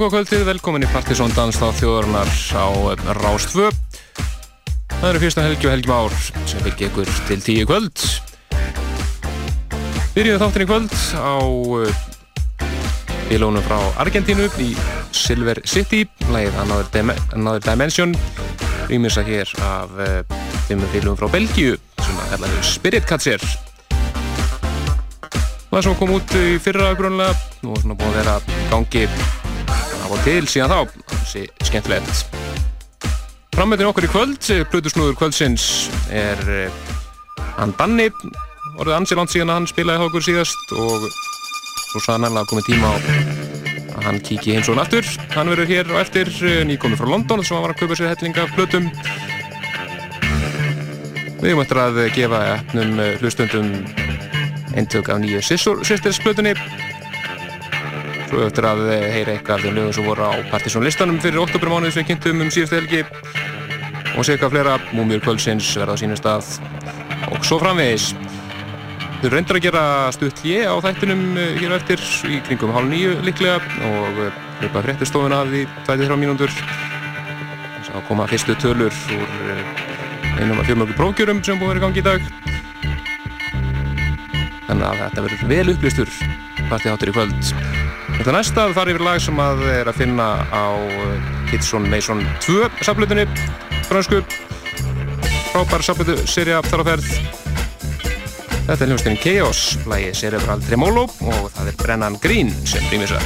Nákvæða kvöldið, velkomin í Partisón Danstáð þjóðarinnar á Rástfö. Það eru fyrsta helgi og helgjum ár sem fylgir ykkur til tíu kvöld. Byrjuðu þáttin í kvöld á bílónum frá Argentínu í Silver City, lægið Another, Dim Another Dimension, rýmisa hér af þeim bílónum frá Belgíu sem að hefða Spirit Catcher. Það sem kom út í fyrra grunlega og svona búið að vera gangi af og til síðan þá, þessi skemmtilegt. Frammetin okkur í kvöld, Plutusnúður kvöldsins er hann Danni, orðið ansiland síðan að hann spilaði okkur síðast og svo sannanlega komið tíma á að hann kíki hins og hann aftur. Hann verður hér á eftir, nýkomið frá London, þess að hann var að kaupa sér hellinga Plutum. Við eftir að gefa efnum hlustundum eintök af nýju Sisters-splutunni svo eftir að heyra eitthvað af þeim lögum sem voru á Partizón-listanum fyrir oktobermánuð sem kynntum um síðustu helgi. Og sé eitthvað flera Múmjur kvöldsins verða á sínum stað og svo framvegis. Þau reyndir að gera stutt lé á þættinum hér eftir í kringum hálf nýju líklega og hlupa fréttistofun af því 23 mínúndur þess að koma fyrstu tölur úr einum af fjölmörgu prófgjörum sem búið að vera í gangi í dag. Þannig að þetta verður vel upplýstur partiháttur í kvöld. Þetta næsta þar yfir lag sem að er að finna á Kitson Mason 2 saflutinni, fransku frábær saflutu, serja þar á ferð. Þetta er hljómsdeginn Chaos, lagi Cerebral Tremolo og það er Brennan Green sem rýmisar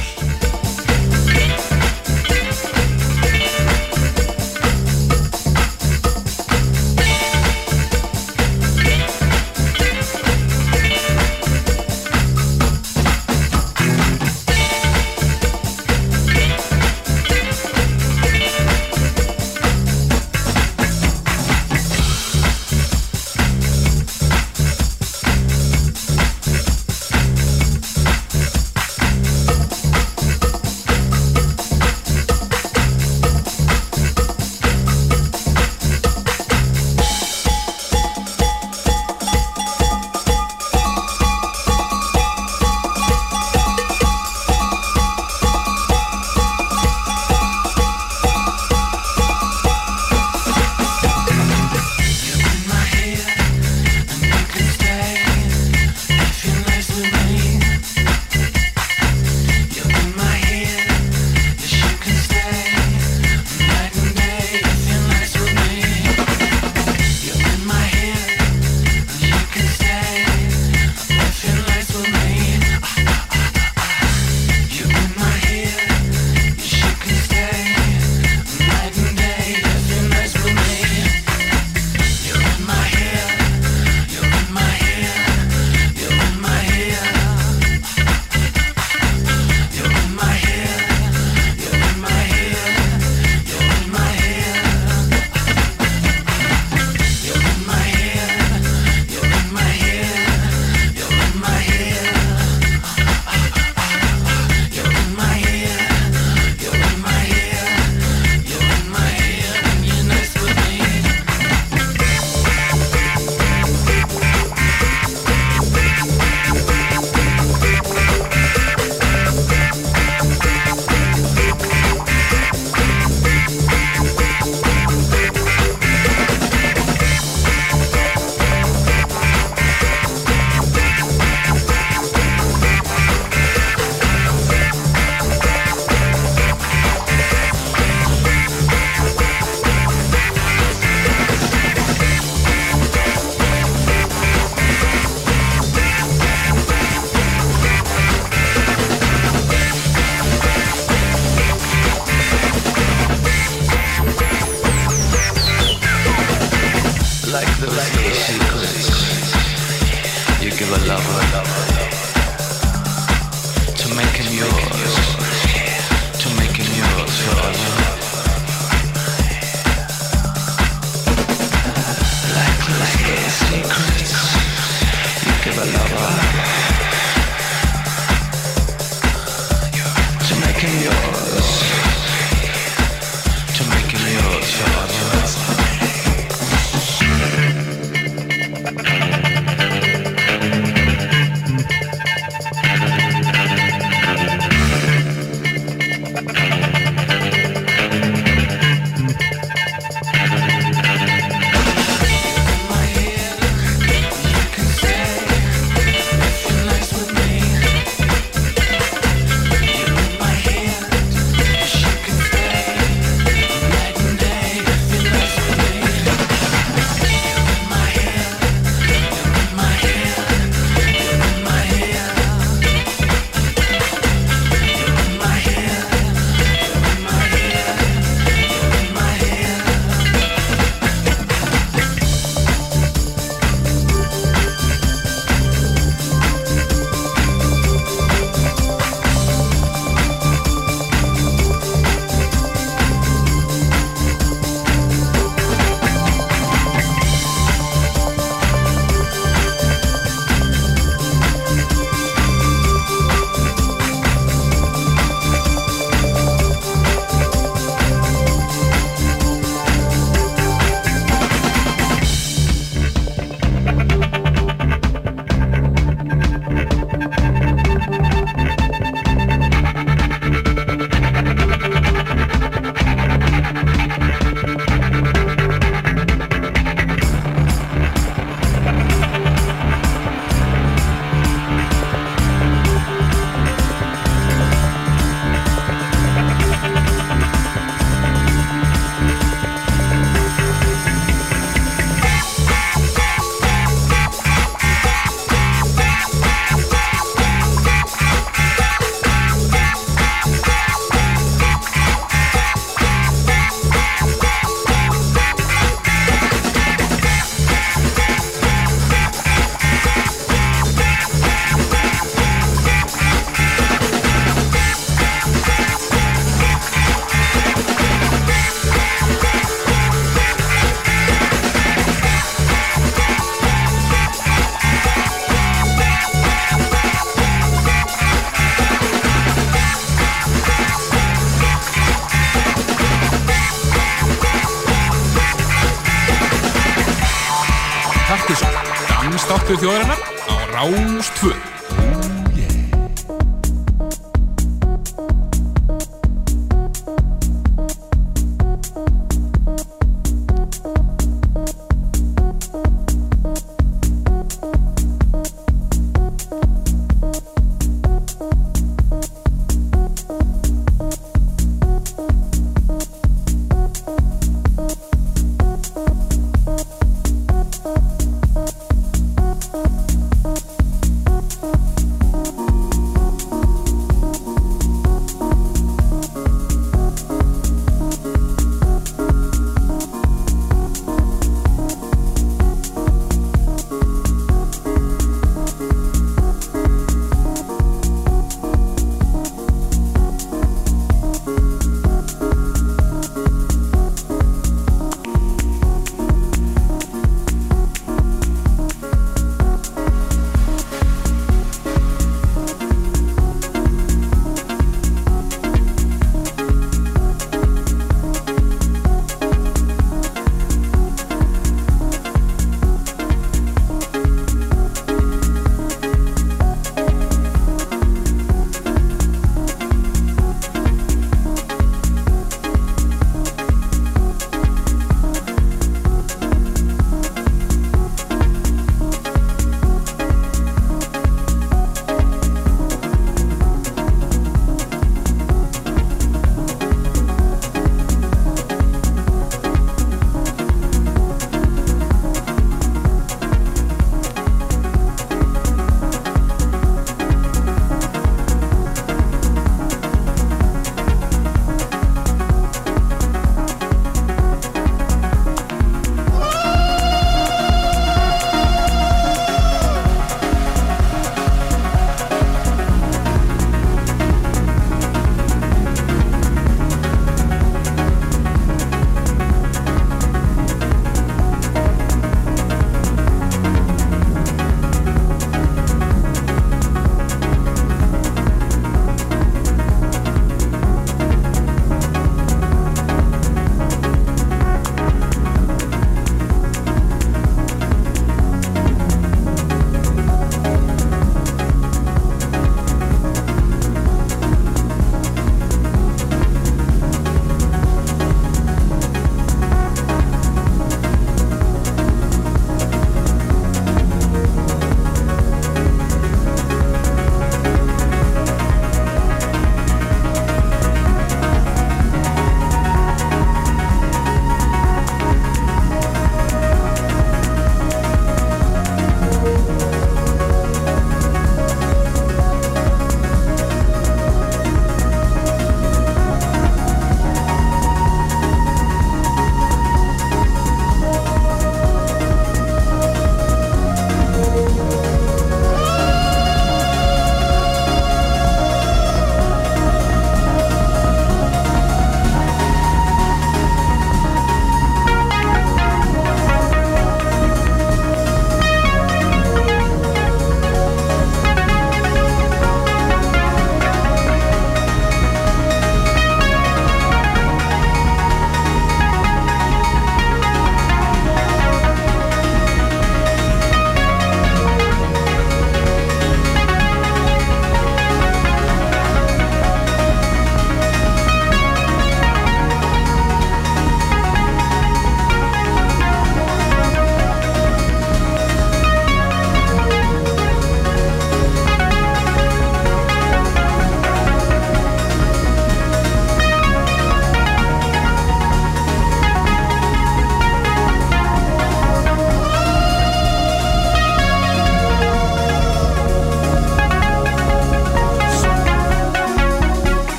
þjóðarinnar á Rás 2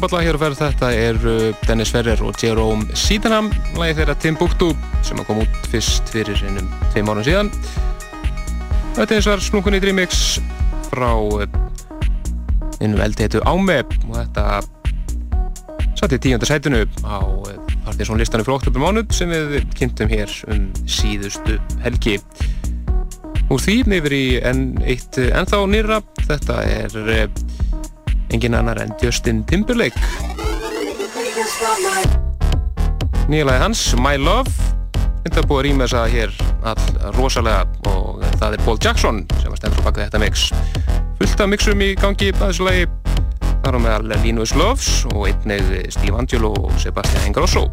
tvölla hér að verða þetta er Dennis Ferrer og Jerome Sydenham. Lagi þeirra Timbuktu sem kom út fyrst fyrir einum tveim árum síðan. Þetta er eins og er snúkunni Dreamix frá innum eldheitu Áme og þetta satt í tíundar sætunu á partysónlistanum fyrir oktober mánuð sem við kynntum hér um síðustu helgi. Úr því yfir í enn eitt ennþá nýra þetta er engin annar en Justin Timberlake. Nýjalega hans My Love. Þetta búið að rýma þess að hér all rosalega og það er Paul Jackson sem var stendur baka þetta mix. Fullt af mixum í gangi að þessu lagi. Þar á meðal Linus Loves og einnig Steve Angelo og Sebastian Ingrosso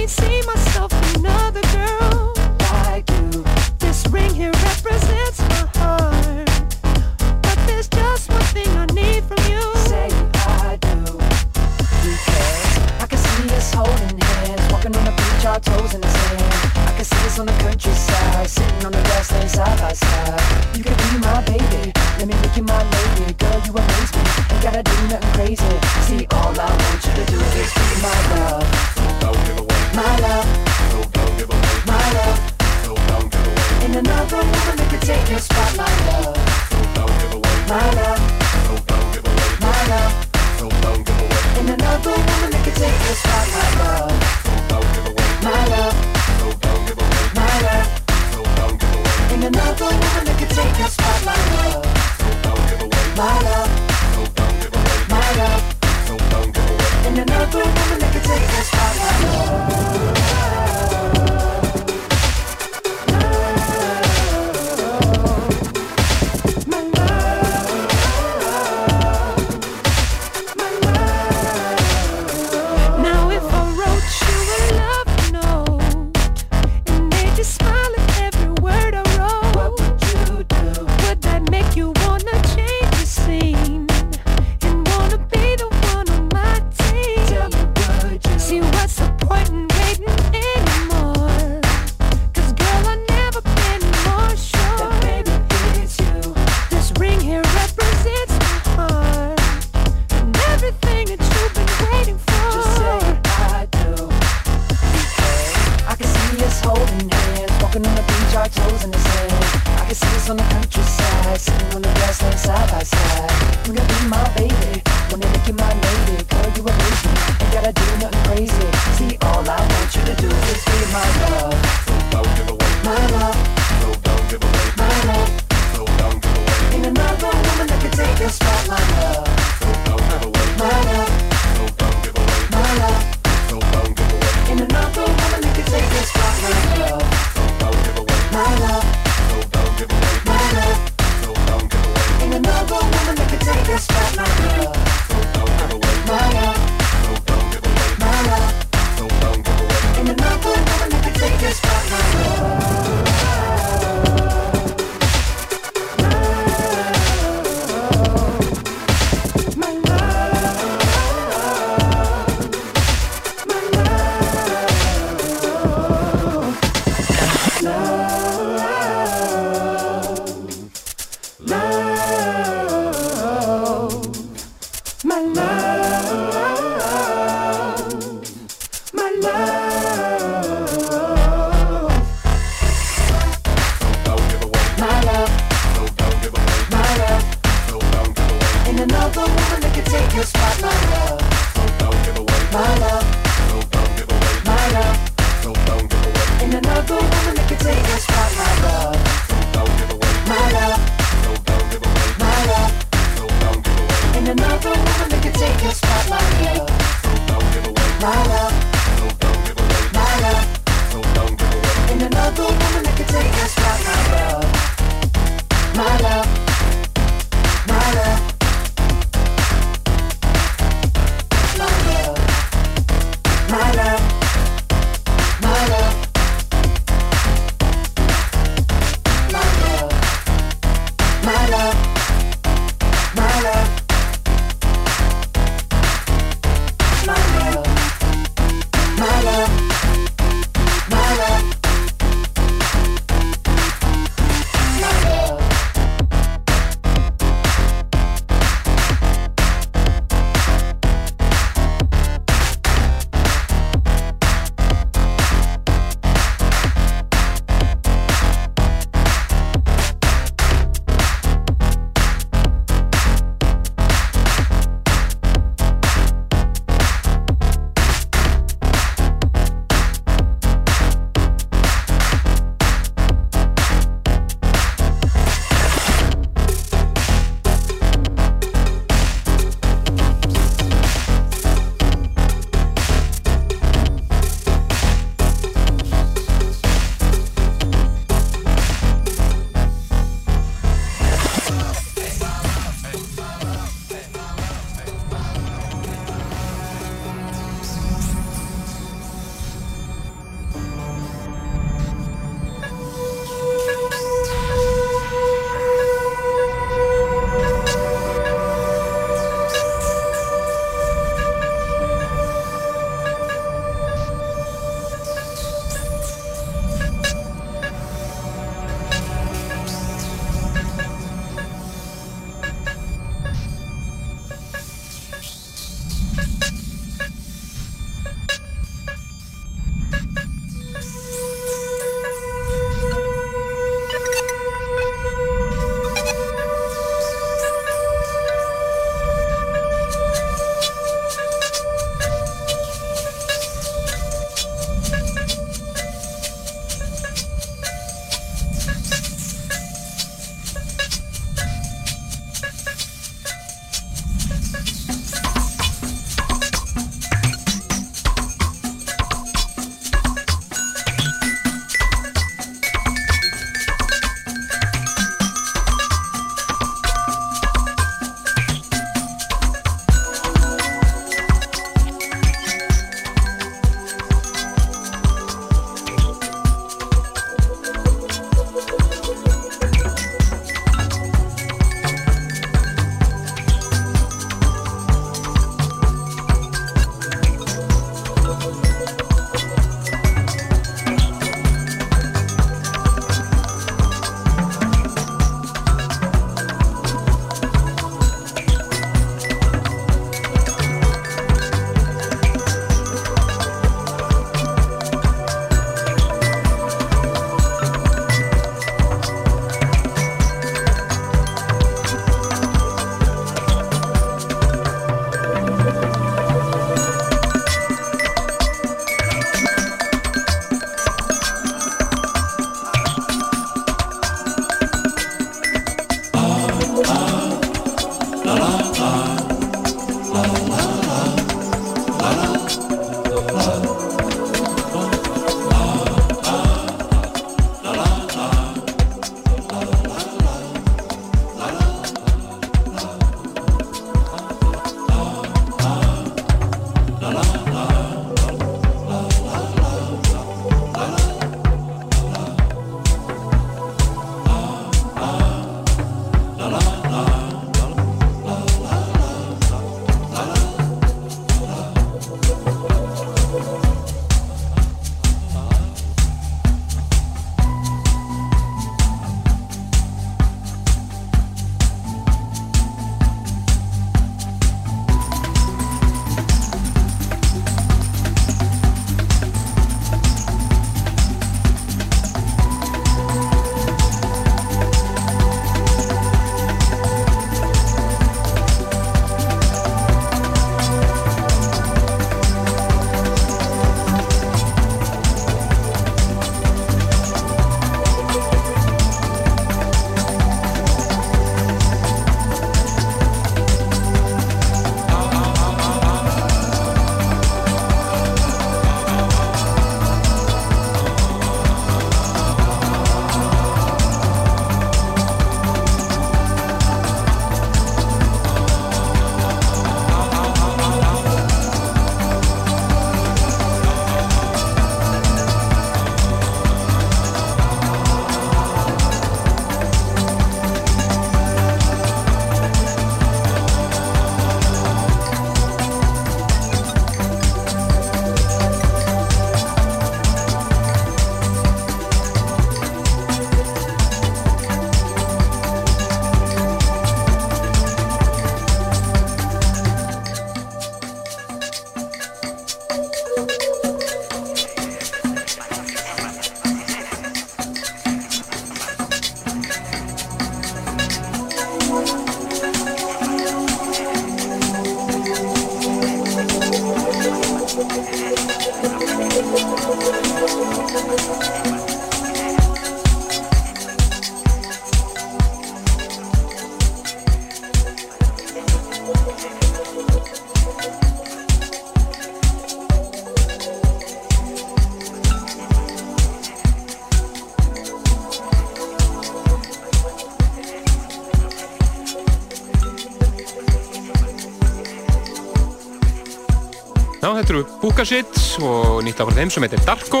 þetta eru Bukasitt og nýtt af þeim sem heitir Darko.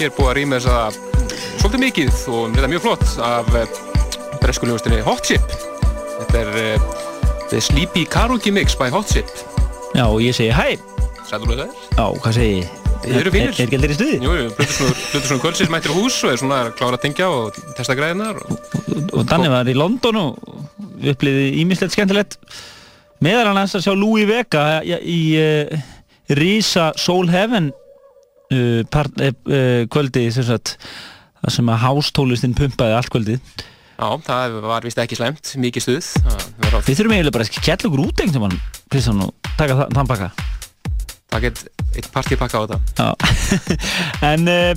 Ég er búið að rýma þess að svolítið mikið og þetta er mjög flott af eh, breskuljóðustinni Hot Chip. Þetta er uh, The Sleepy Karaoke Mix by Hot Chip. Já, og ég segi hæ. Sæður þú það er? Já, hvað segi ég? Þið eru fínir. Er, ekki allir í stuði? Jú, Plutusnúr Kvöldsins mættir á hús og er svona að klára að tengja og testa græðinar. Og, og, og Danni var í London og uppliði ímislegt skemmtilegt. Meðal hann að sjá Louis Vega í, í uh, Risa Soul Heaven uh, part, uh, kvöldi þess að það sem að hástólistin pumpaði allt kvöldið. Já, það var vist ekki slemt, mikið stuð. Við þurfum eiginlega bara að kella okkur út einhvern veginn, Kristján, og taka þann pakka. Það get eitt partípakka á þetta. en uh,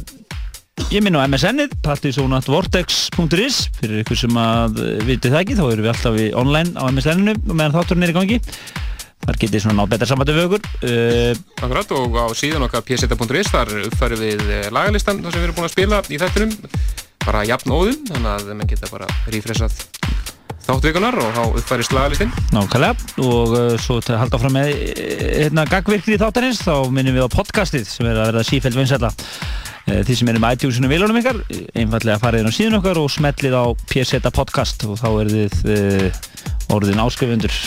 ég minn á MSN-ið, partysonatvortex.is fyrir ykkur sem að vitið það ekki, þá erum við alltaf í online á MSN-inu meðan þátturinn er í gangi. Þar getið svona ná betra samvættu við okkur. Uh, Akkurat og á síðan okkar pseta.is þar uppfærum við lagalistan þar sem við erum búin að spila í þættinum bara jafn óðum, þannig að mann geta bara rífressað þáttvíkunar og þá uppfærist lagalistinn. Nákvæmlega og uh, svo til að halda áfram með hérna gagvirkni í þáttarins þá minnum við á podcastið sem er að verða sífælt vinsætla uh, því sem er um iTunes-inu viljónum ykkar einfallega farið inn á síðan okkar og smellið á PSeta podcast og þá er þið uh, orðin áskrifundur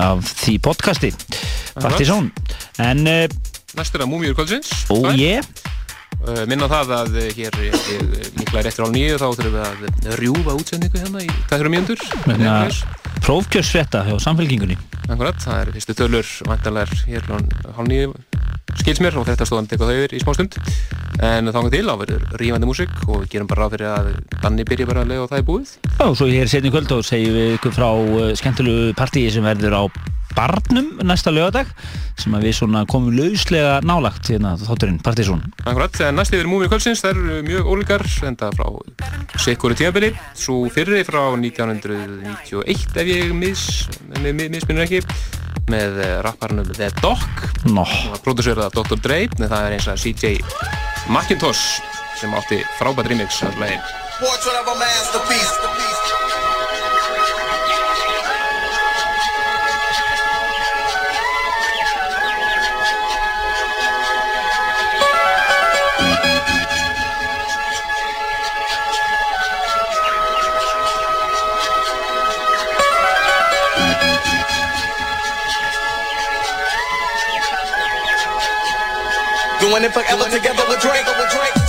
af því podcasti. Partizón en uh, Næstur að Múmiur Kvöldsins. Ó ég Uh, minna það að uh, hér líklega réttir á nýju þá þurfum við að rjúfa útsendingu hérna í tæðurum mjöndur Prófkjörsfetta hjá samfélkingunni Akkurat, það er fyrstu tölur vantanlegar hér hálf nýju skilsmér og þetta stóðan teka þau yfir í smá stund en þá til á verður rífandi músik og við gerum bara ráð fyrir að Danni byrja bara að lega og það er búið. Já, svo hér setjum kvöld og segjum við ykkur frá uh, skemmtilegu partíi sem verður á Barnum næsta lögadag sem að við svona komum lauslega nálagt hérna þátturinn Partizón Akkurat, en næst yfir múmið kvöldsins það eru mjög ólíkar enda frá Sikori tímabili svo fyrri frá 1991 ef ég misminnur ekki með rapparnum The Doc no. prodúsörða Dr. Dre en það er eins og CJ McIntosh sem átti frábært remix af lægin when it forever together with Drake. With Drake.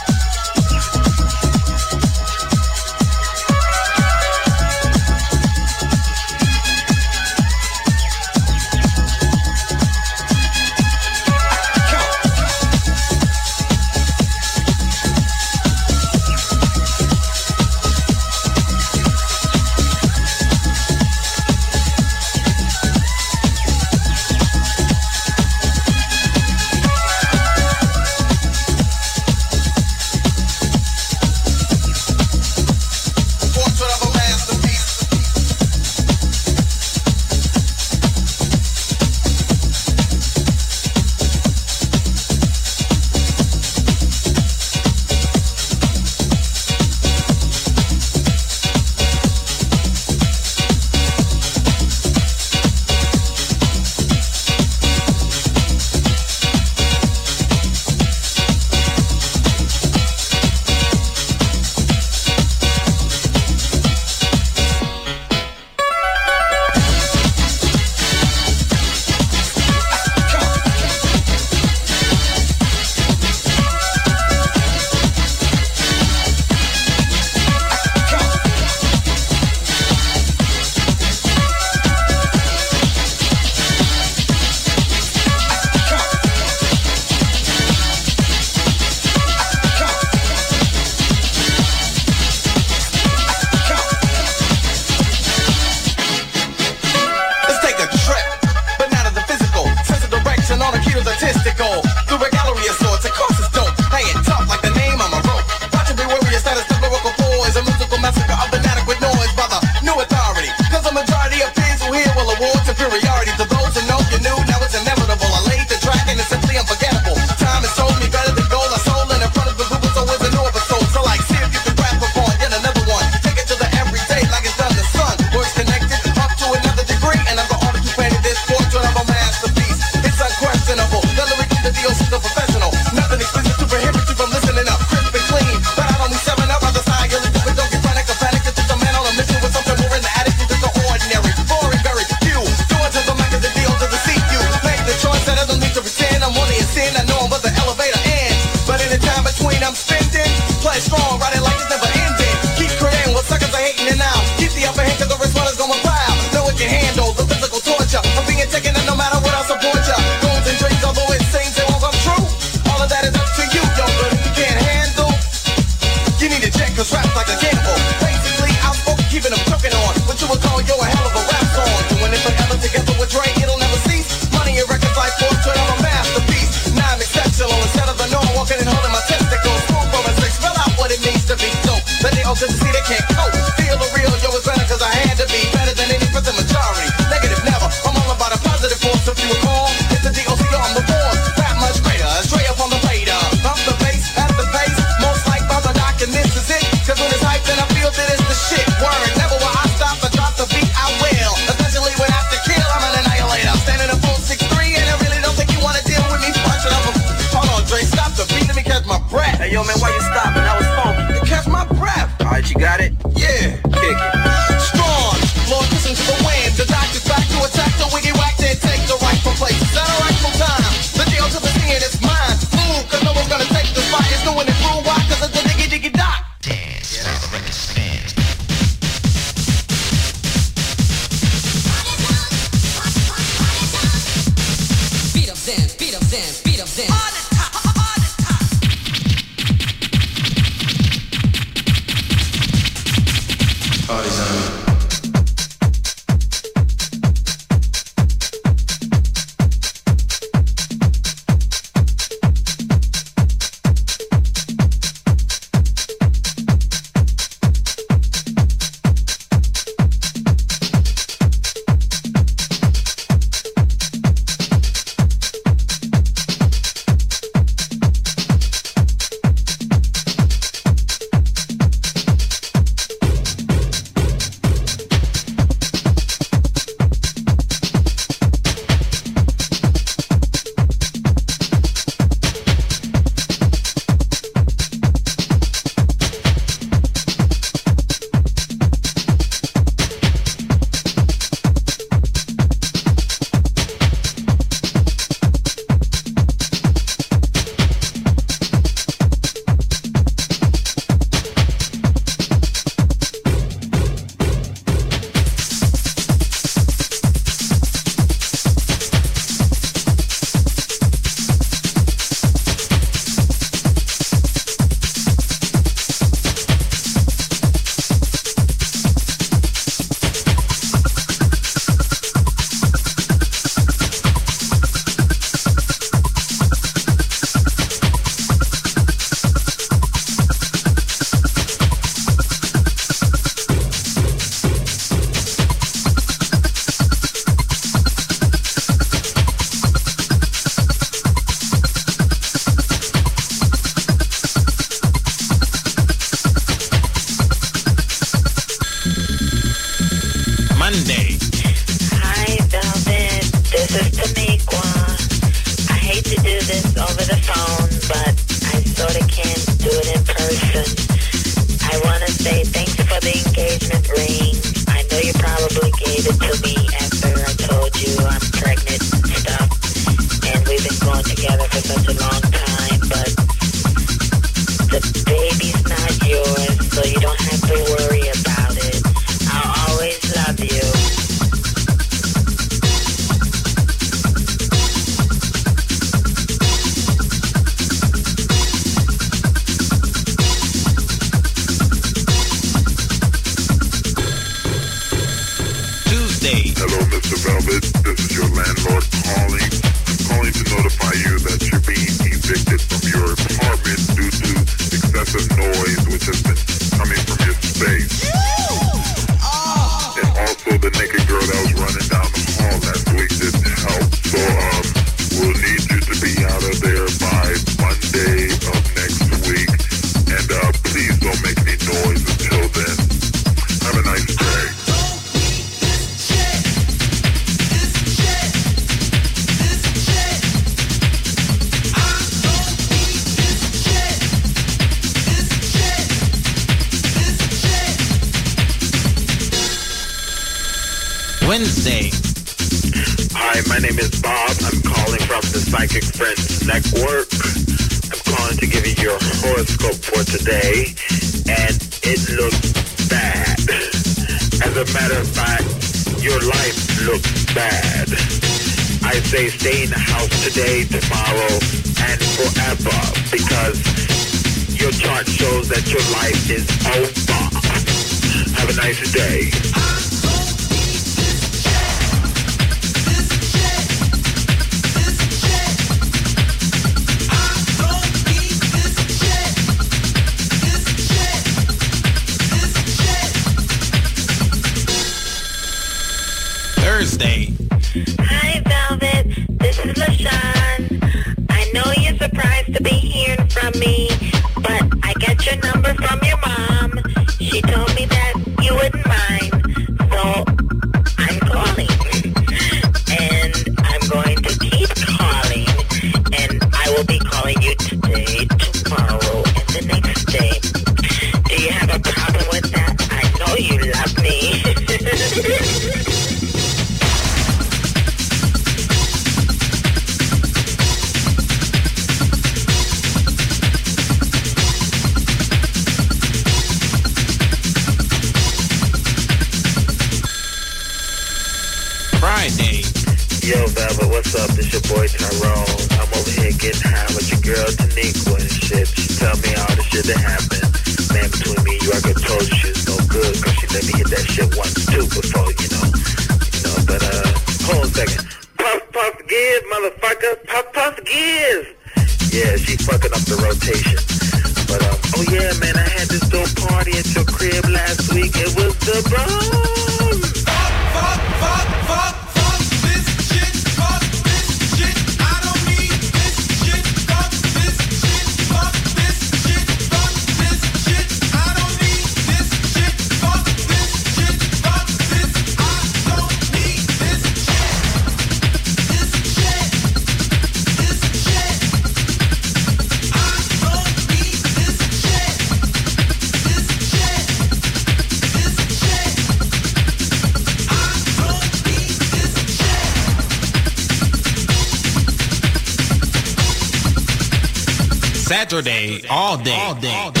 Saturday. All day. All day.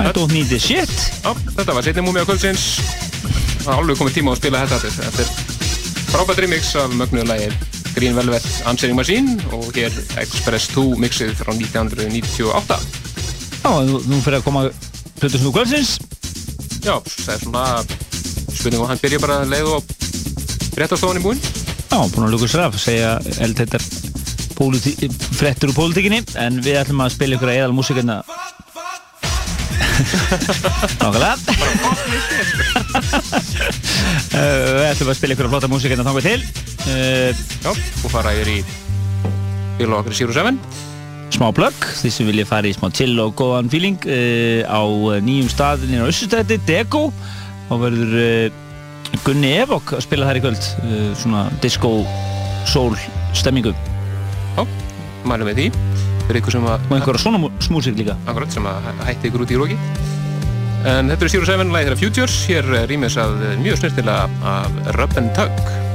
I don't need this shit Já, þetta var setni múmi á kvöldsins Það er alveg komið tíma að spila þetta aftur. Er frábært remix af mögnuðu lagi Green Velvet Answering Machine og hér Express 2 mixið frá 1998 Já, nú, nú fyrir að koma Plutus nú kvöldsins. Já, það er svona spurning og hann byrja bara að leið og réttastofan í búinn? Já, búin að luka sér af segja eldheitar frettur úr pólitíkinni en við ætlum að spila ykkur að eðal músikerna Nákvæmlega Eh, Við ætlum að spila ykkur að flotta músikerna þangað til. Uh, Já, og fara yfir í bíla okkur í Zero Seven. smá plugg, því sem vilja fara í smá chill og góðan feeling uh, á uh, nýjum stað nýjum á Össustætti, Dego og verður uh, Gunni Evok að spila þær í kvöld svona disco soul stemmingu. Já, mælum við því. Og einhverja svona mú- smúsík líka. Akkurat sem að hætti ykkur út í róki en þetta er Zero Seven, lagið þeirra Futures. Hér rýmis að mjög snirtilega af and Tug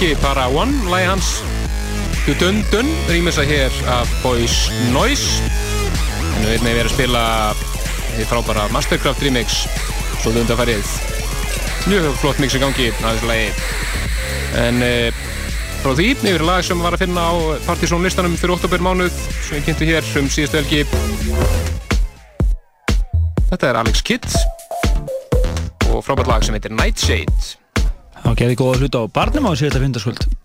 ekki bara One, lægi hans. Du Dun Dun, rýmisa hér af Boys Noise. En við erum með verið að spila því frábæra Mastercraft remix. Svo lundafærið mjög flott mix í gangi af þessu lægi en uh, frá því yfir lag sem var að finna á Partiðsón listanum fyrir oktober mánuð sem við kynntum hér um síðustu helgi. Þetta er Alex Kidd og frábært lag sem heitir Nightshade og gefið góða hlut á barnum á síðasta hérna fundarskvöld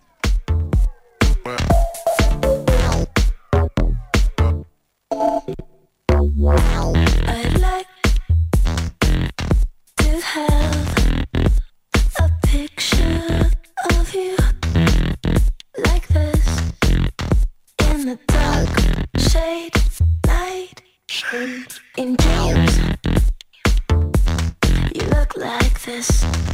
in dreams. You look like this.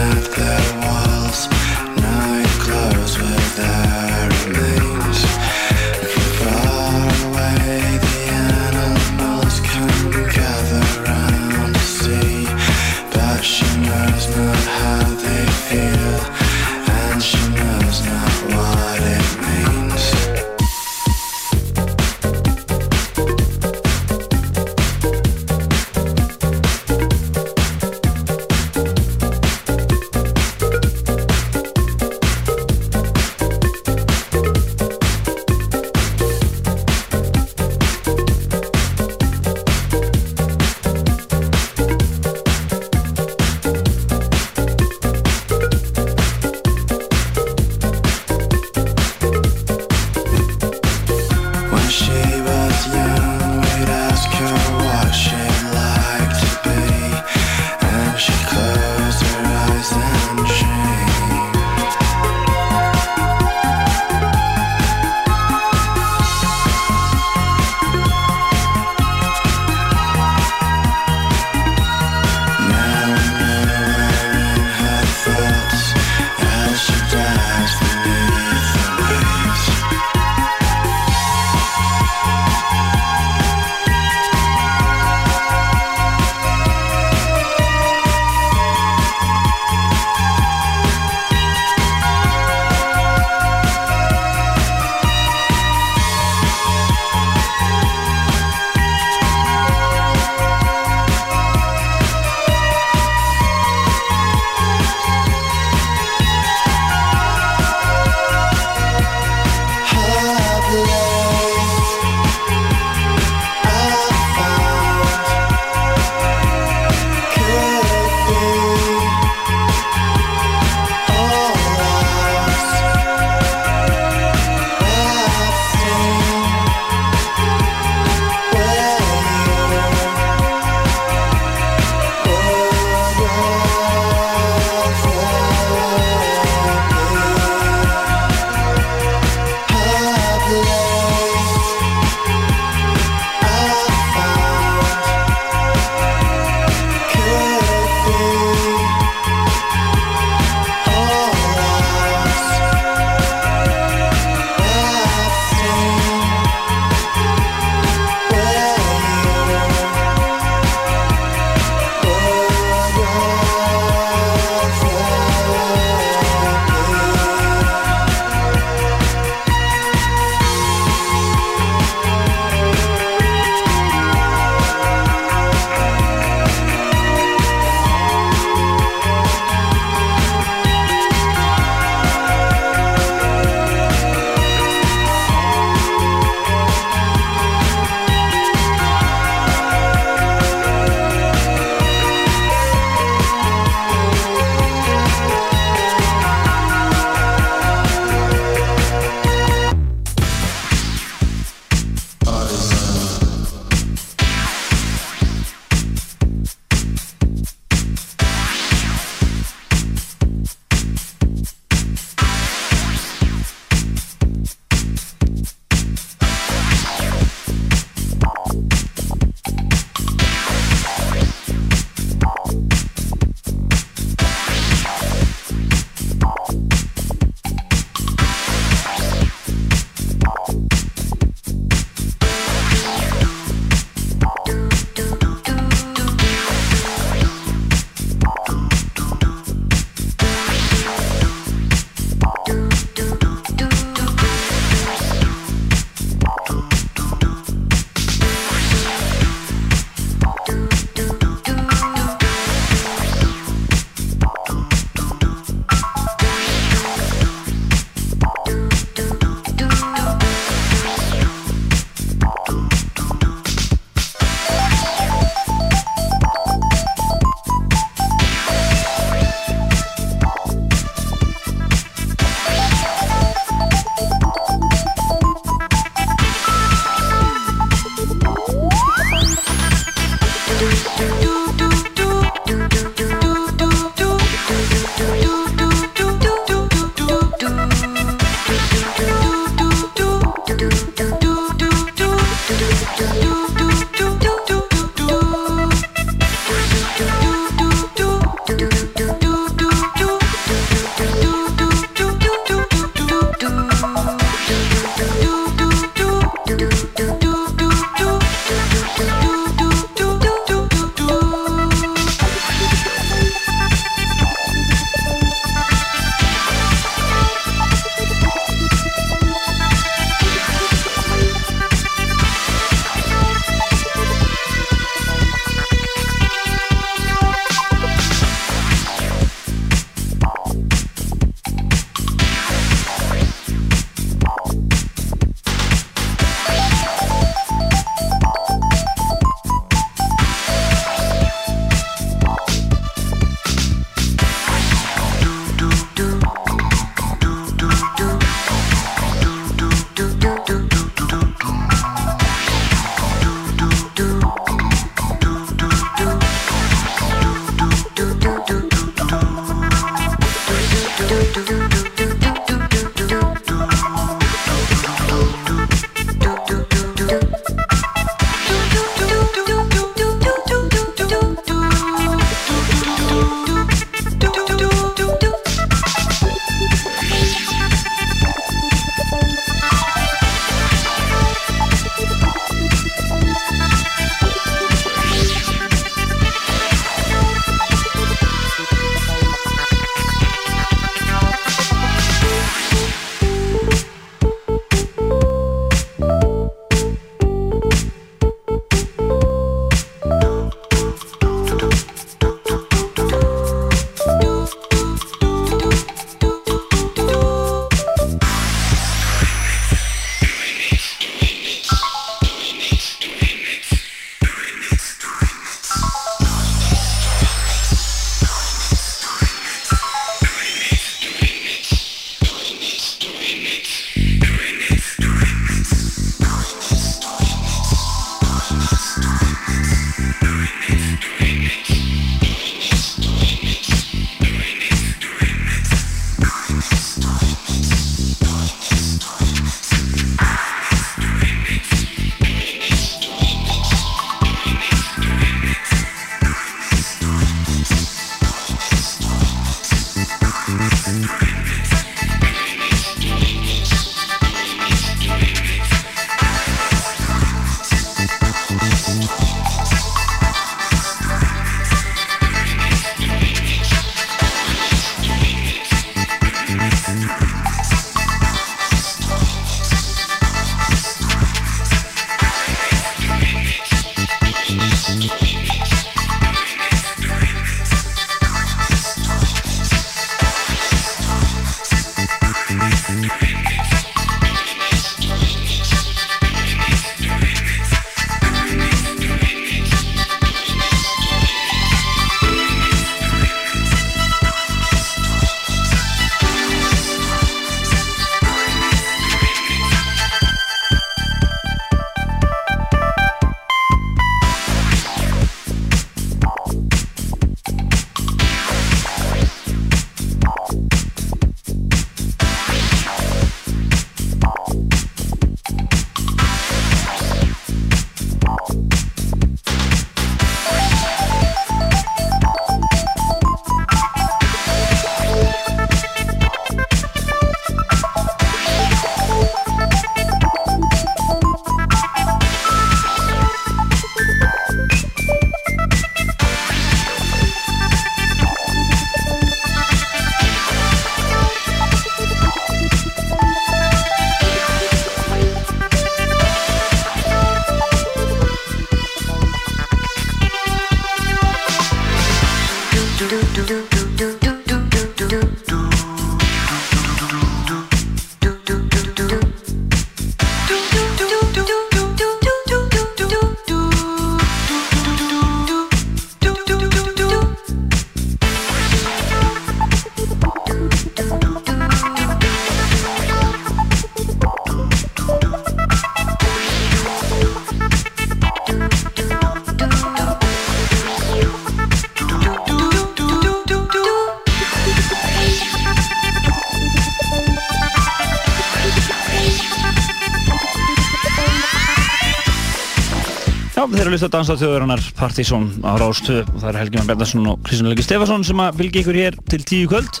Þeir eru list að dansa þjóðurinnar Partizón á Rástu og það er Helgi Már Bjarnason og Kristján Legi Stefansson sem að fylgja ykkur hér til tíu kvöld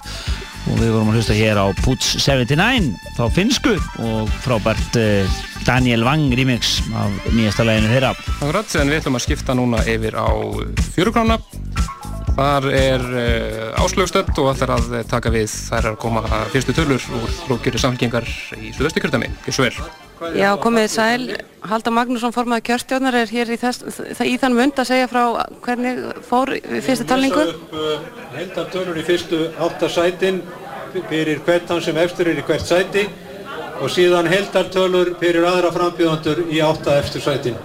og við vorum að hlusta hér á Puts 79 þá finsku og frábært uh, Daniel Wang remix af nýjasta læginu þeirra Akkurat, en við ætlum að skipta núna yfir á fjörugrána. Þar er uh, áslögstöld og ætlar að taka við þær er að koma fyrstu tölur úr flókjöru samfélkingar í Suðvesturkjörðami. Gjör svo vel. Já, komið sæl. Halda Magnússon formaði kjörstjórnar er hér í, þess, í þann mund að segja frá hvernig fór fyrstu talningu. Heldartölur í fyrstu átta sætin fyrir hvert hann sem efstur er í hvert sæti og síðan heldartölur fyrir aðra frambjöðandur í átta efstur sætin.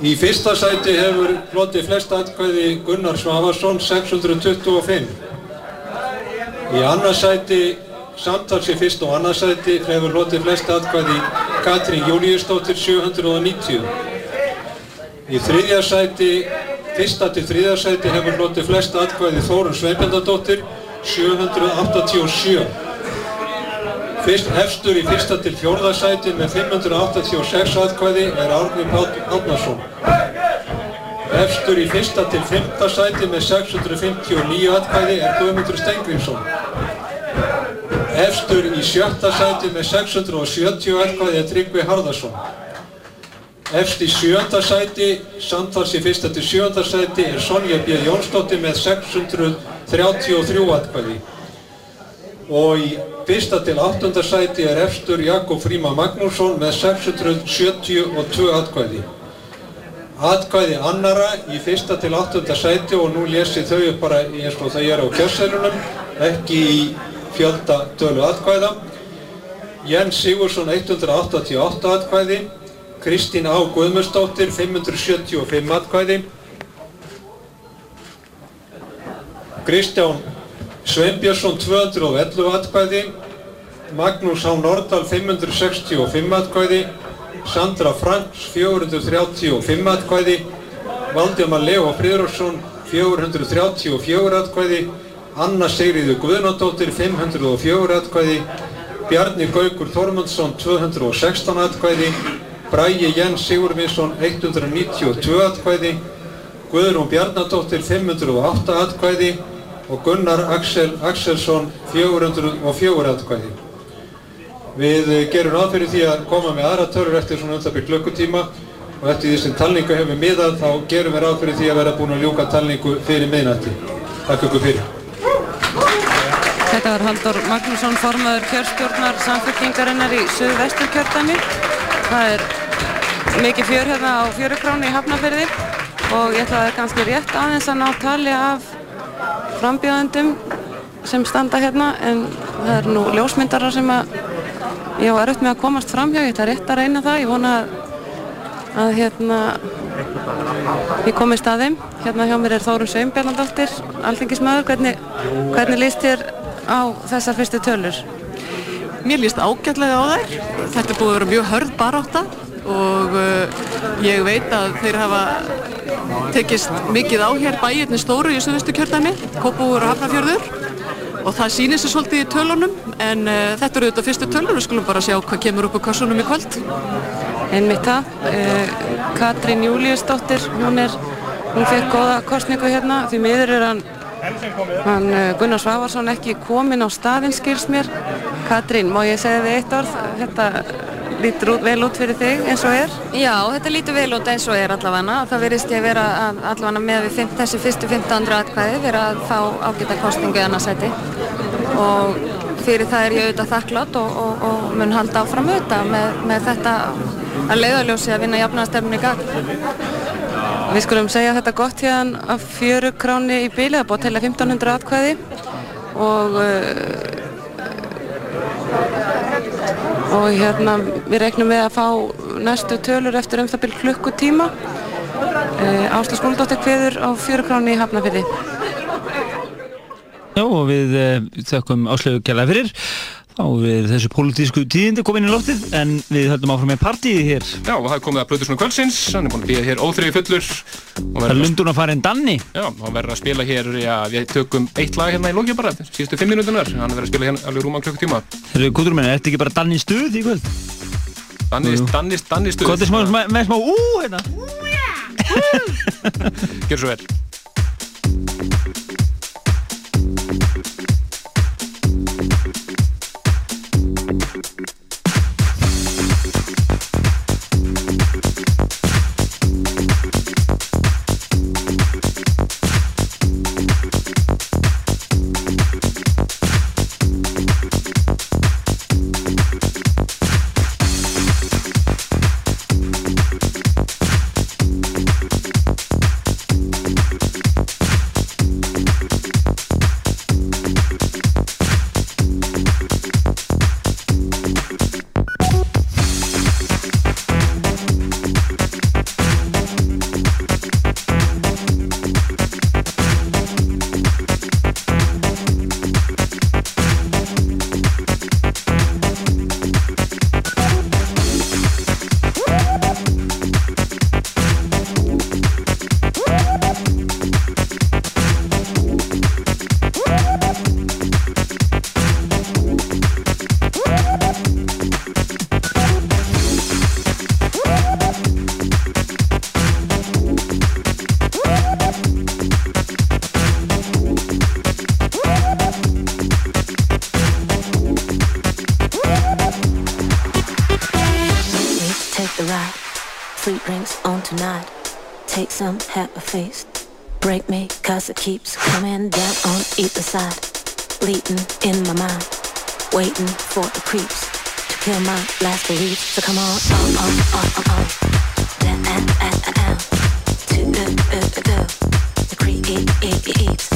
Í fyrsta sæti hefur flotið flest atkvæði Gunnar Svavarsson 625. Í annars sæti samtals í fyrst og annars sæti hefur flotið flest atkvæði Katrín Júliusdóttir 790. Í þriðja sæti, fyrsta til þriðja sæti hefur flotið flest atkvæði Þórun Sveinbjörndadóttir 787. Fyrst efstur í fyrsta til fjórða sæti með 586 atkvæði er Árni Páll Árnason. Efstur í fyrsta til fymta sæti með 659 atkvæði er Guðmundur Stengriðsson. Efstur í sjötta sæti með 670 atkvæði er Tryggvi Harðarsson. Efst í sjönda sæti, samtals í fyrsta til sjönda sæti er Sonja B. Jónsdóttir með 633 atkvæði. Og í fyrsta til áttunda sæti er efstur Jakob Fríma Magnússon með 672 atkvæði. Atkvæði annara í fyrsta til áttunda sæti og nú lesið þau bara eins og það er á kjösseilunum, ekki í fjölda tölu atkvæða. Jens Sigursson 188 atkvæði, Kristín Á. Guðmundsdóttir 575 atkvæði, Kristján Sveinbjörnsson 211 atkvæði, Magnús H. Nordal 565 atkvæði, Sandra Franks 435 atkvæði, Valdemar Leo Friðrósson 434 atkvæði, Anna Sigriður Guðnadóttir 504 atkvæði, Bjarni Gaukur Þormundsson 216 atkvæði, Bræi Jens Sigurvinsson 192 atkvæði, Guðrún Bjarnadóttir 508 atkvæði og Gunnar Axel Axelsson 404 atkvæði. Við gerum fyrir því að koma með aðra törur eftir svona byrj klukkutíma og eftir því sem talningu hefur miðað þá gerum við fyrir því að vera búin að ljúka talningu fyrir miðnætti. Takk ykkur fyrir. Þetta var Haldur Magnússon, formaður kjörstjórnar samfélkingarinnar í Suðvesturkjördami. Það er mikið fjör hérna á fjörukráni í Hafnarfyrði og ég ætlaði kannski rétt aðeins að ná tali af frambjóðendum sem standa hérna en það er nú ljósmyndarar sem að ég var erfitt með að komast fram hjá, ég ætla rétt að reyna það, ég vona að, að hérna ég komist að þeim. Hérna hjá mér er Þórun Sveinbjarnadóttir, alþingismæður, hvernig, hvernig líst þér á þessar fyrstu tölur? Mér líst ágætlega á þær. Þetta er búið að vera mjög hörð barátta og uh, ég veit að þeir hafa tekist mikið á hér bæirni stóru í Suðvistu kjördæmi, Kópúur og Hafnarfjörður og það sýnir sér svolítið í tölunum en uh, þetta eru auðvitað fyrstu tölur, við skulum bara sjá hvað kemur upp á kassunum í kvöld. Einmitt það. Uh, Katrín Júliusdóttir, hún er, hún fekk góða kostningu hérna, því miður er hann, hann uh, Gunnar Svavarsson ekki kominn á staðinn skilst mér. Katrín, má ég segja þig eitt orð? Þetta lítur vel út fyrir þig eins og er? Já, þetta lítur vel út eins og er allavega. Það verðist ég að vera allavega með við þessi fyrstu 1500 atkvæði vera að fá ágæta kostningu annarsæti og fyrir það er ég auðvitað þakklátt og, og, og mun halda áfram auðvitað með, með þetta að leiðaljósi að vinna jafnaðarstefnum í gang. Við skulum segja þetta gott hérna af fjöru kráni í bíli, það búið að tella 1500 atkvæði og uh, og hérna við regnum með að fá næstu tölur eftir um það byrj klukkutíma. Uh, Ásta Skóldóttir kveður á fjöru kráni í Hafnafyrði Já og við uh, þökkum áslögu kjærlega fyrir Þá er þessu pólitísku tíðindi komin í loftið en við höldum áfram með partíði hér. Já, það er komið að Plöðursson Kvöldsins, hann er búin að býja hér óþreyfi fullur. Það er lundun að fara en danni. Já, hann verður að spila hér, já, við tökum eitt lag hérna í lókja bara, síðustu fimm minútunar, hann verður að spila hérna alveg rúma klukkutíma. Herru, kvotur menn, ertu ekki bara danni stuð í kvöld? Dannis, dannis, dannis stuð. Kvotur smá, með smá, ú, hérna. Gjör svo vel. some have a face. Break me, cause it keeps coming down on either side. Bleeding in my mind, waiting for the creeps to kill my last belief. So come on, on, on, on, on, on. Down, down, down. To. Uh, uh, uh, the creep.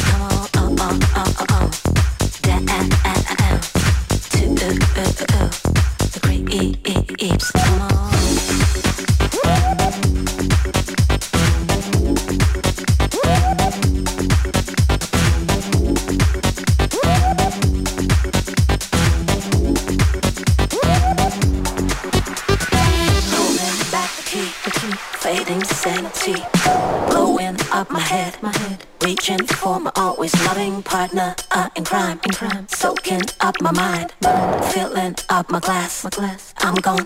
glass, my glass. I'm going.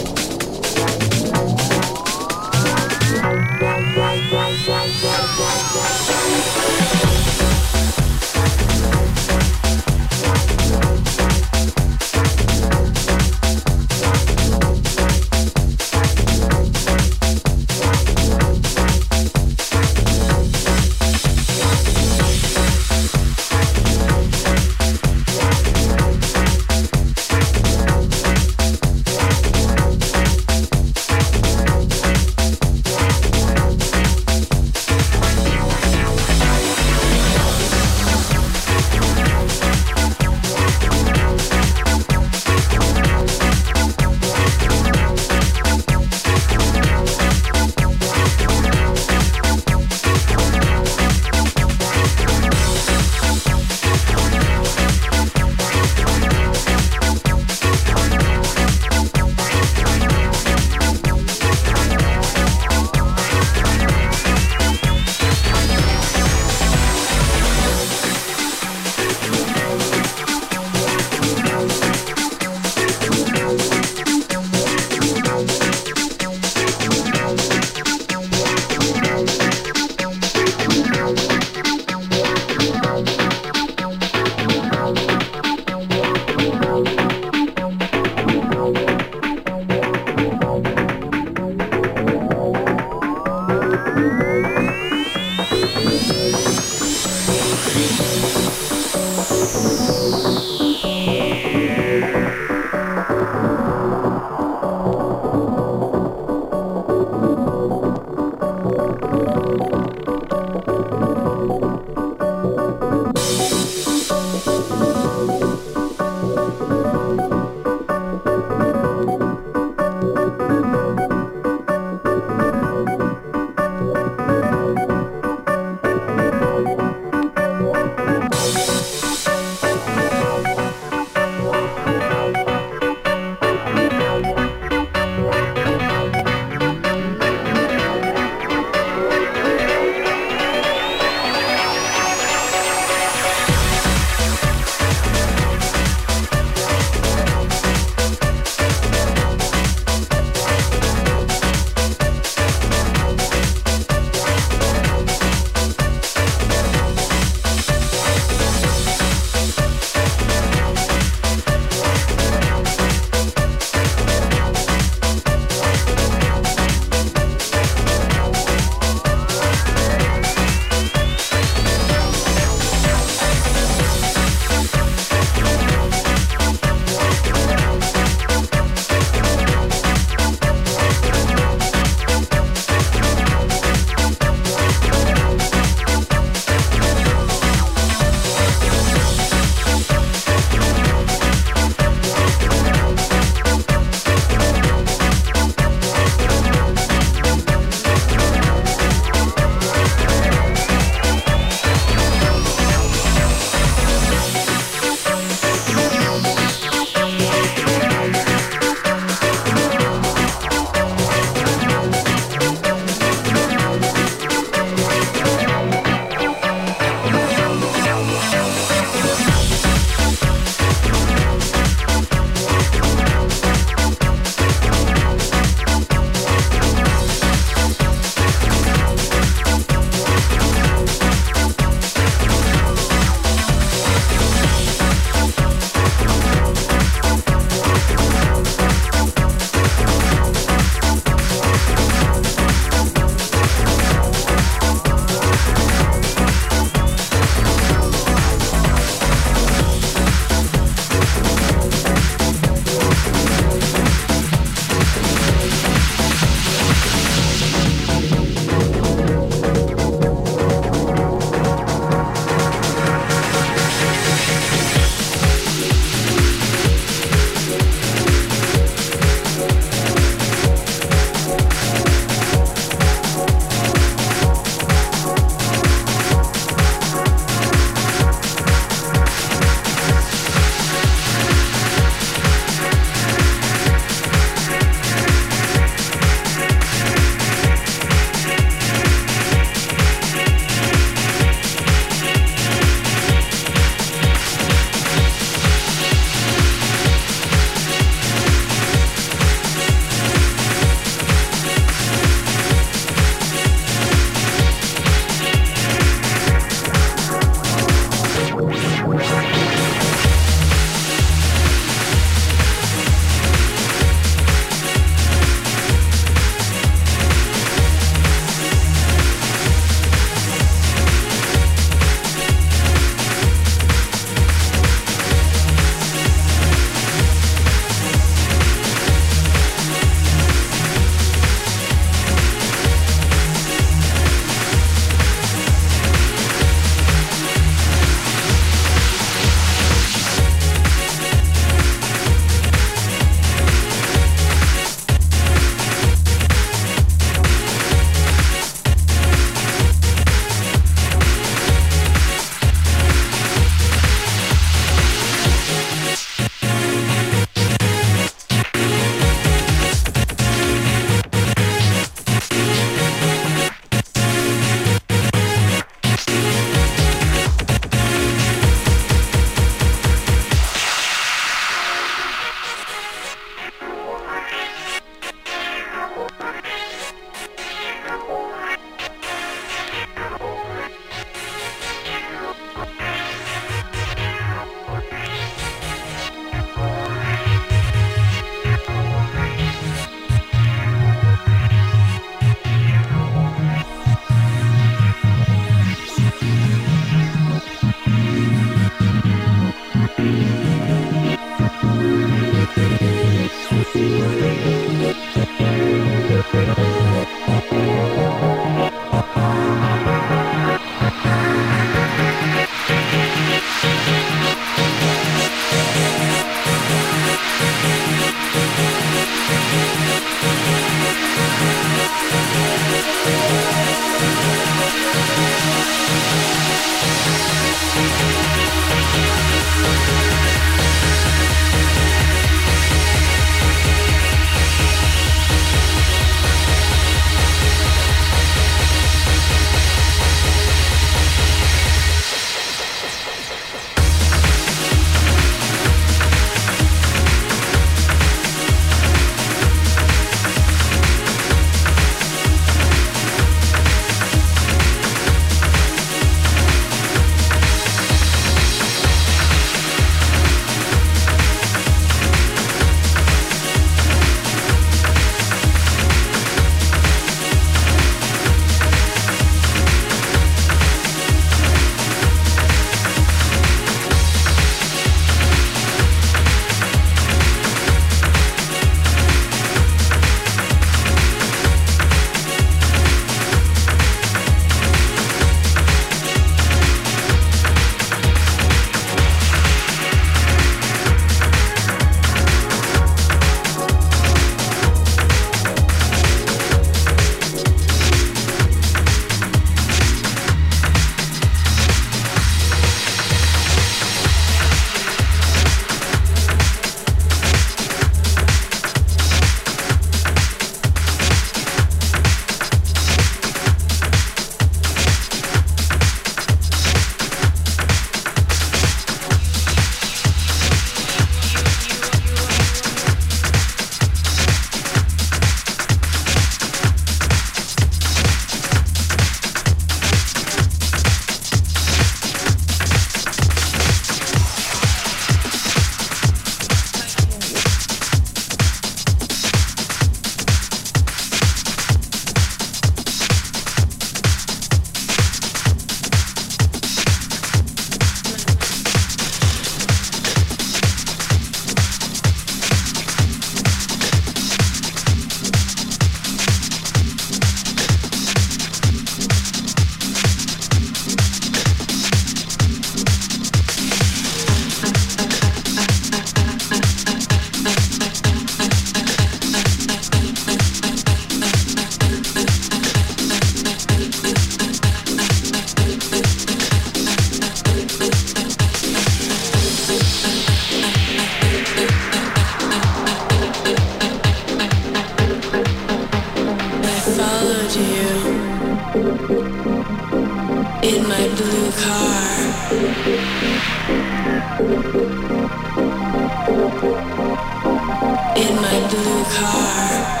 In my blue car.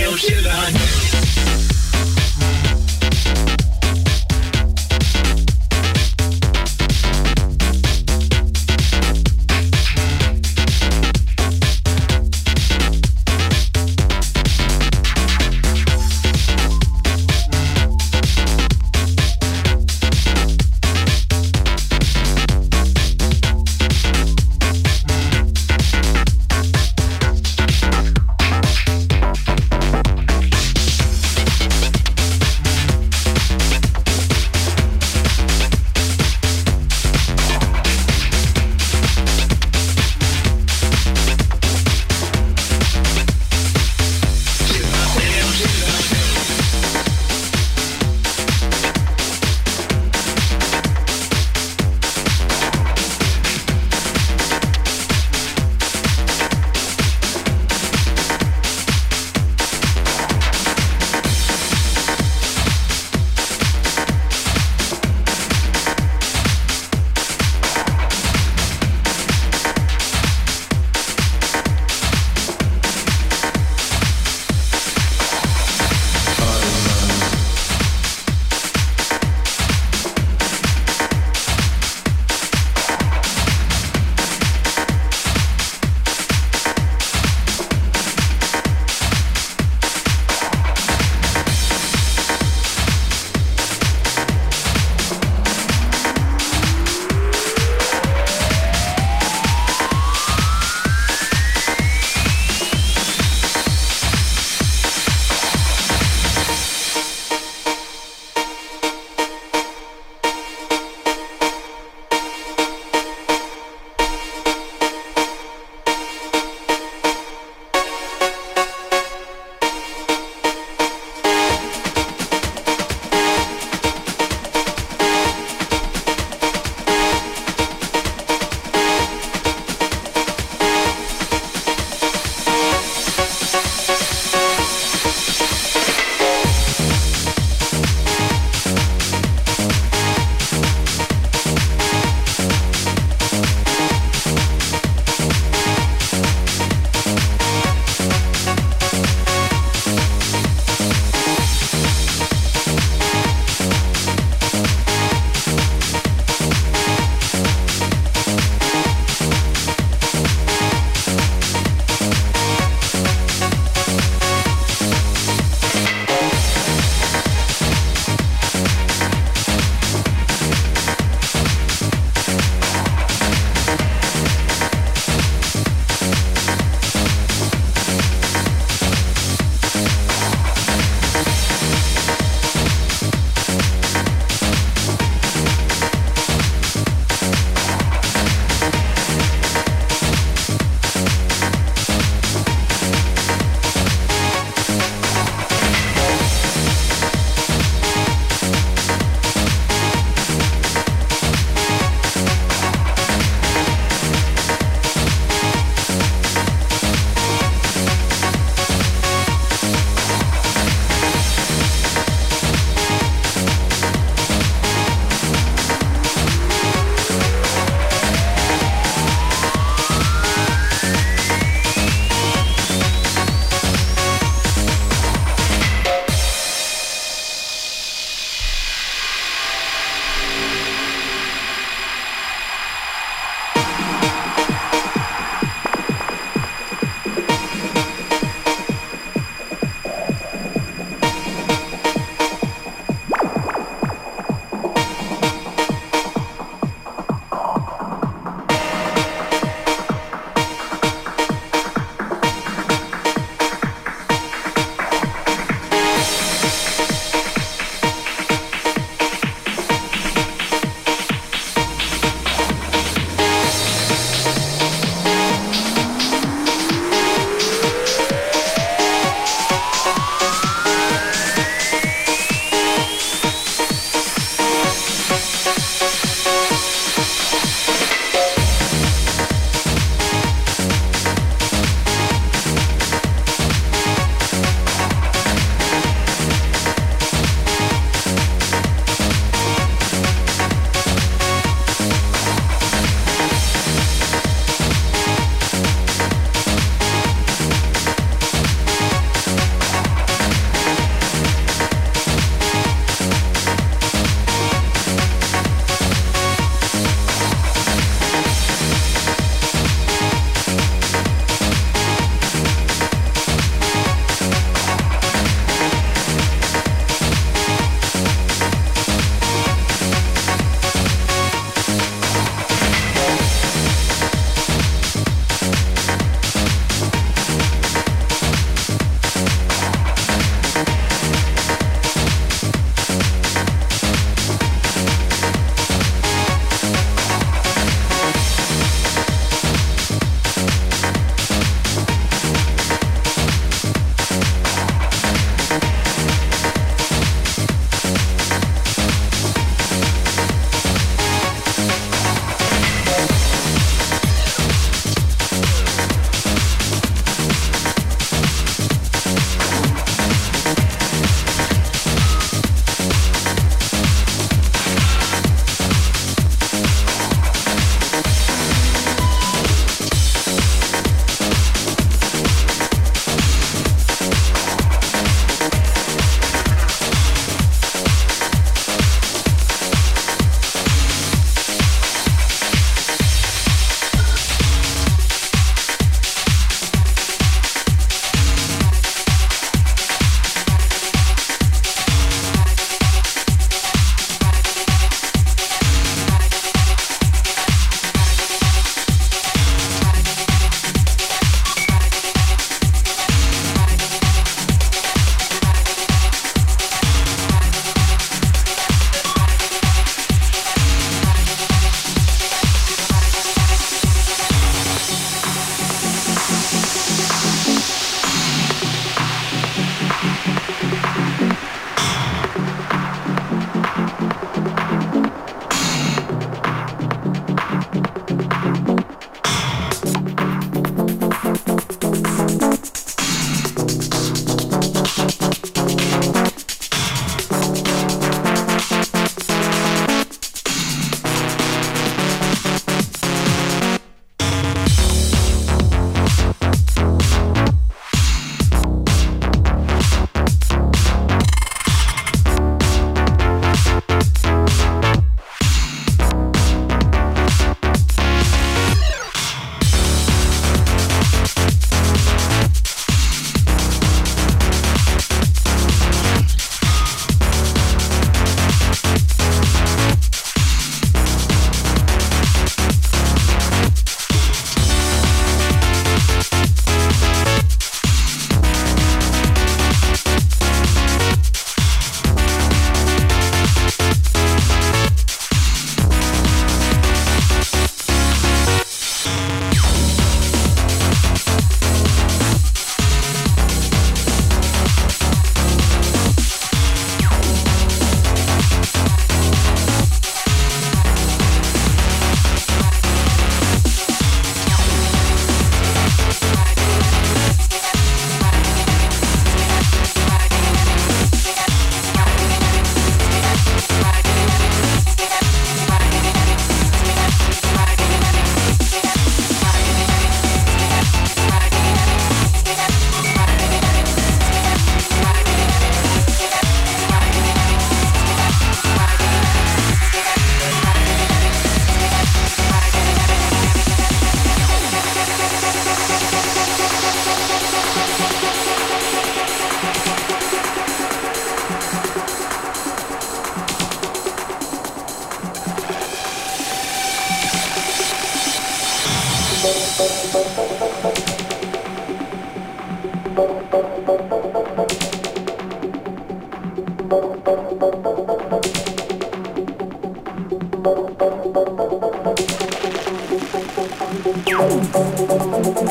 Eu te. Thank you.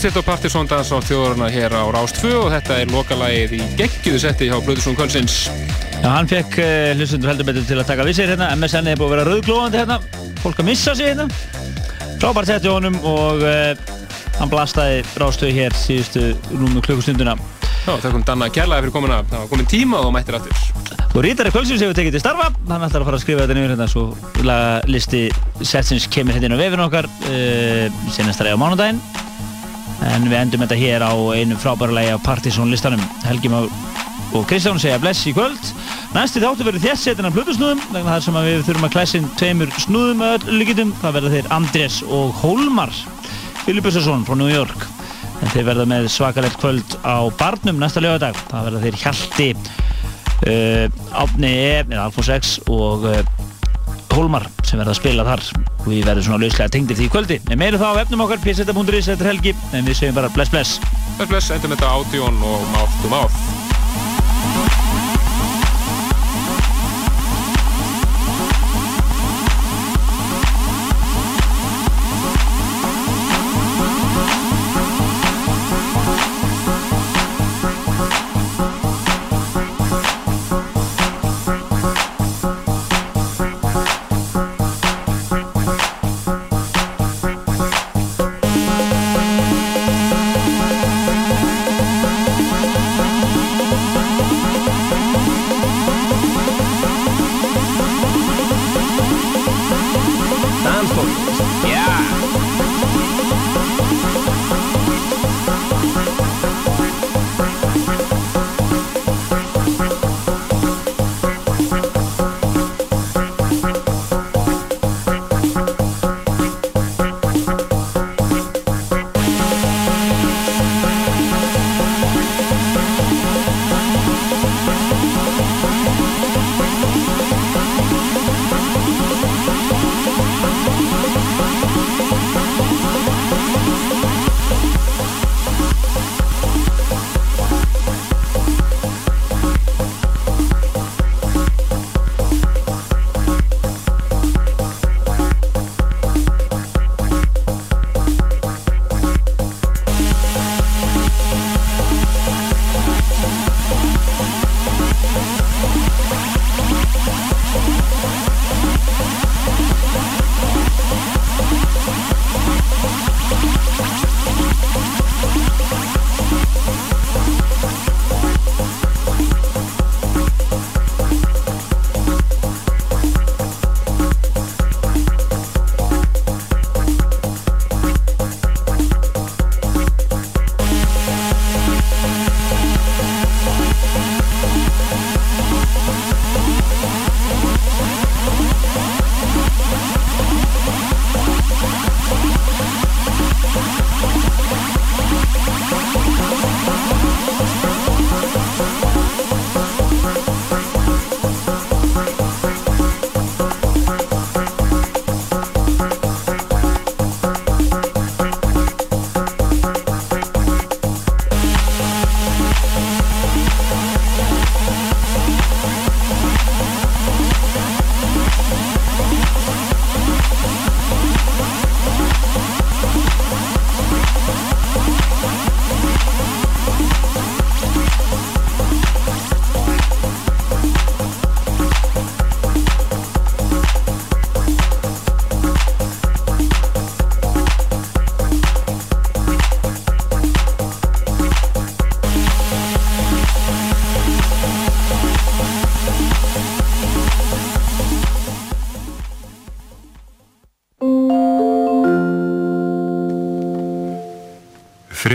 Komist þetta á Partizóndans á þjóðurna hér á Rást 2 og þetta er lokalagið í geggiðu setti hjá Blöðursson Kölsins. Já, hann fekk uh, hlustundur heldur betur til að taka við sér hérna. MSN er búið að vera rauðglóðandi hérna. Fólk að missa sig hérna. Frábært sett í honum og uh, hann blastaði rástöðu hér síðustu rúmu klukkustunduna. Já, þakkum Danna kærlega fyrir komuna. Það var komin tíma og mættir aftur. Og Rítari Kvölsins hefur tekið til starfa. Hann ætlar að fara að skrifa þetta niður hérna svo listi setsins kemur hérna inn á vefinu okkar uh, senast á mánudaginn. En við endum þetta hér á einu frábæra lagi af Partizón listanum. Helgi Már og Kristján segja bless í kvöld. Næsti þáttu verður þess setin af Plutusnúðum vegna þar sem við þurfum að klæsa inn tveimur snúðum að öllu líkitum. Það verða þeir Andrés og Hólmar Filipussarsson frá New York. En þeir verða með svakalegt kvöld á Barnum næsta lögadag. Það verða þeir Hjalti, uh, Átni E, eða Alfons X og uh, Hólmar sem verða að spila þar og við verðum svona lauslega tengdir því kvöldi. En meira þá á efnum okkar, pseta.is eftir helgi, en við segjum bara bless bless. Bless bless, endum þetta ádjón og mouth to mouth.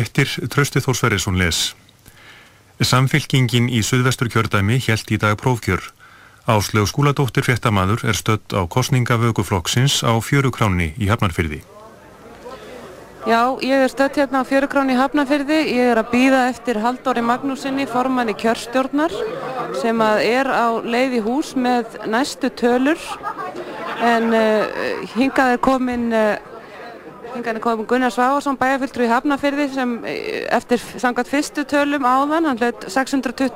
Frettir Trausti Þór Sverrisson les. Samfylkingin í Suðvestur kjördæmi hjælt í dag prófkjör. Áslög skúladóttir fréttamaður er stödd á kostningavöguflokksins á fjörukráni í Hafnarfyrði. Já, ég er stödd hérna á fjörukráni í Hafnarfyrði. Ég er að býða eftir Haldóri Magnúsinni, formanni kjörstjórnar, sem er á leið í hús með næstu tölur. En uh, hingað er komin... Uh, Er komin Gunnar Svávarsson, bæjarfylgdur í Hafnarfyrði sem eh, eftir samkvæmt fyrstu tölum áðan, hann hlaut 625